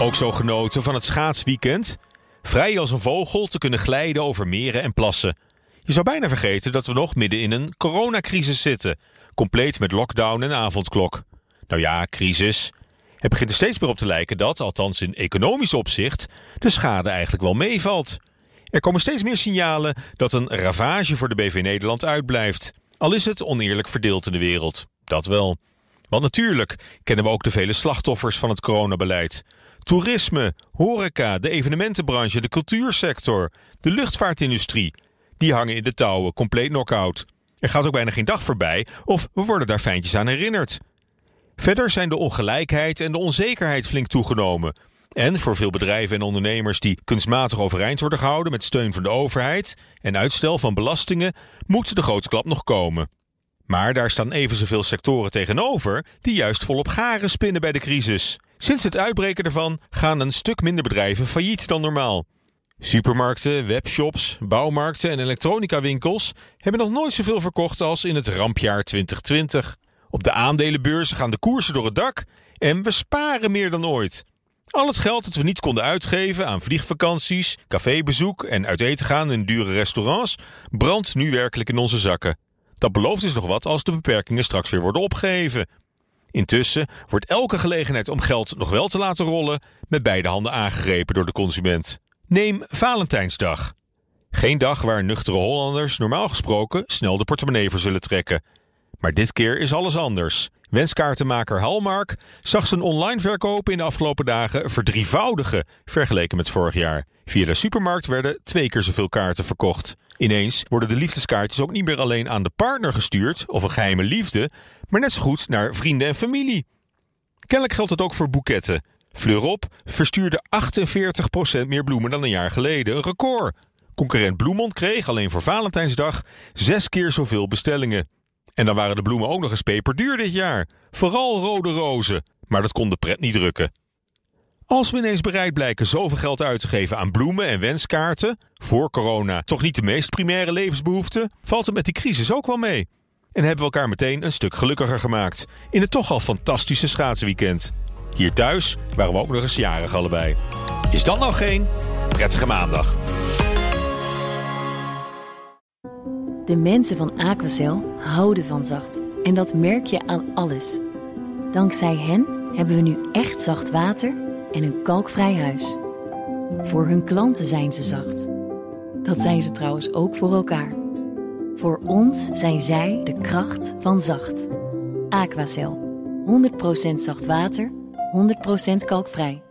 Ook zo genoten van het schaatsweekend? Vrij als een vogel te kunnen glijden over meren en plassen. Je zou bijna vergeten dat we nog midden in een coronacrisis zitten. Compleet met lockdown en avondklok. Nou ja, crisis. Het begint er steeds meer op te lijken dat, althans in economisch opzicht, de schade eigenlijk wel meevalt. Er komen steeds meer signalen dat een ravage voor de BV Nederland uitblijft. Al is het oneerlijk verdeeld in de wereld. Dat wel. Want natuurlijk kennen we ook de vele slachtoffers van het coronabeleid. Toerisme, horeca, de evenementenbranche, de cultuursector, de luchtvaartindustrie. Die hangen in de touwen, compleet knock-out. Er gaat ook bijna geen dag voorbij of we worden daar fijntjes aan herinnerd. Verder zijn de ongelijkheid en de onzekerheid flink toegenomen. En voor veel bedrijven en ondernemers die kunstmatig overeind worden gehouden met steun van de overheid en uitstel van belastingen, moet de grote klap nog komen. Maar daar staan even zoveel sectoren tegenover die juist volop garen spinnen bij de crisis. Sinds het uitbreken ervan gaan een stuk minder bedrijven failliet dan normaal. Supermarkten, webshops, bouwmarkten en elektronicawinkels hebben nog nooit zoveel verkocht als in het rampjaar 2020. Op de aandelenbeurzen gaan de koersen door het dak en we sparen meer dan ooit. Al het geld dat we niet konden uitgeven aan vliegvakanties, cafébezoek en uit eten gaan in dure restaurants brandt nu werkelijk in onze zakken. Dat belooft dus nog wat als de beperkingen straks weer worden opgeheven. Intussen wordt elke gelegenheid om geld nog wel te laten rollen met beide handen aangegrepen door de consument. Neem Valentijnsdag. Geen dag waar nuchtere Hollanders normaal gesproken snel de portemonnee voor zullen trekken. Maar dit keer is alles anders. Wenskaartenmaker Halmark zag zijn online verkopen in de afgelopen dagen verdrievoudigen vergeleken met vorig jaar. Via de supermarkt werden twee keer zoveel kaarten verkocht. Ineens worden de liefdeskaartjes ook niet meer alleen aan de partner gestuurd of een geheime liefde, maar net zo goed naar vrienden en familie. Kennelijk geldt het ook voor boeketten. Fleurop verstuurde 48% meer bloemen dan een jaar geleden, een record. Concurrent Bloemond kreeg alleen voor Valentijnsdag zes keer zoveel bestellingen. En dan waren de bloemen ook nog eens peperduur dit jaar. Vooral rode rozen. Maar dat kon de pret niet drukken. Als we ineens bereid blijken zoveel geld uit te geven aan bloemen en wenskaarten, voor corona toch niet de meest primaire levensbehoeften, valt het met die crisis ook wel mee. En hebben we elkaar meteen een stuk gelukkiger gemaakt in het toch al fantastische schaatsweekend. Hier thuis waren we ook nog eens jarig allebei. Is dat nou geen prettige maandag? De mensen van Aquacel houden van zacht. En dat merk je aan alles. Dankzij hen hebben we nu echt zacht water en een kalkvrij huis. Voor hun klanten zijn ze zacht. Dat zijn ze trouwens ook voor elkaar. Voor ons zijn zij de kracht van zacht. Aquacel. 100% zacht water, 100% kalkvrij.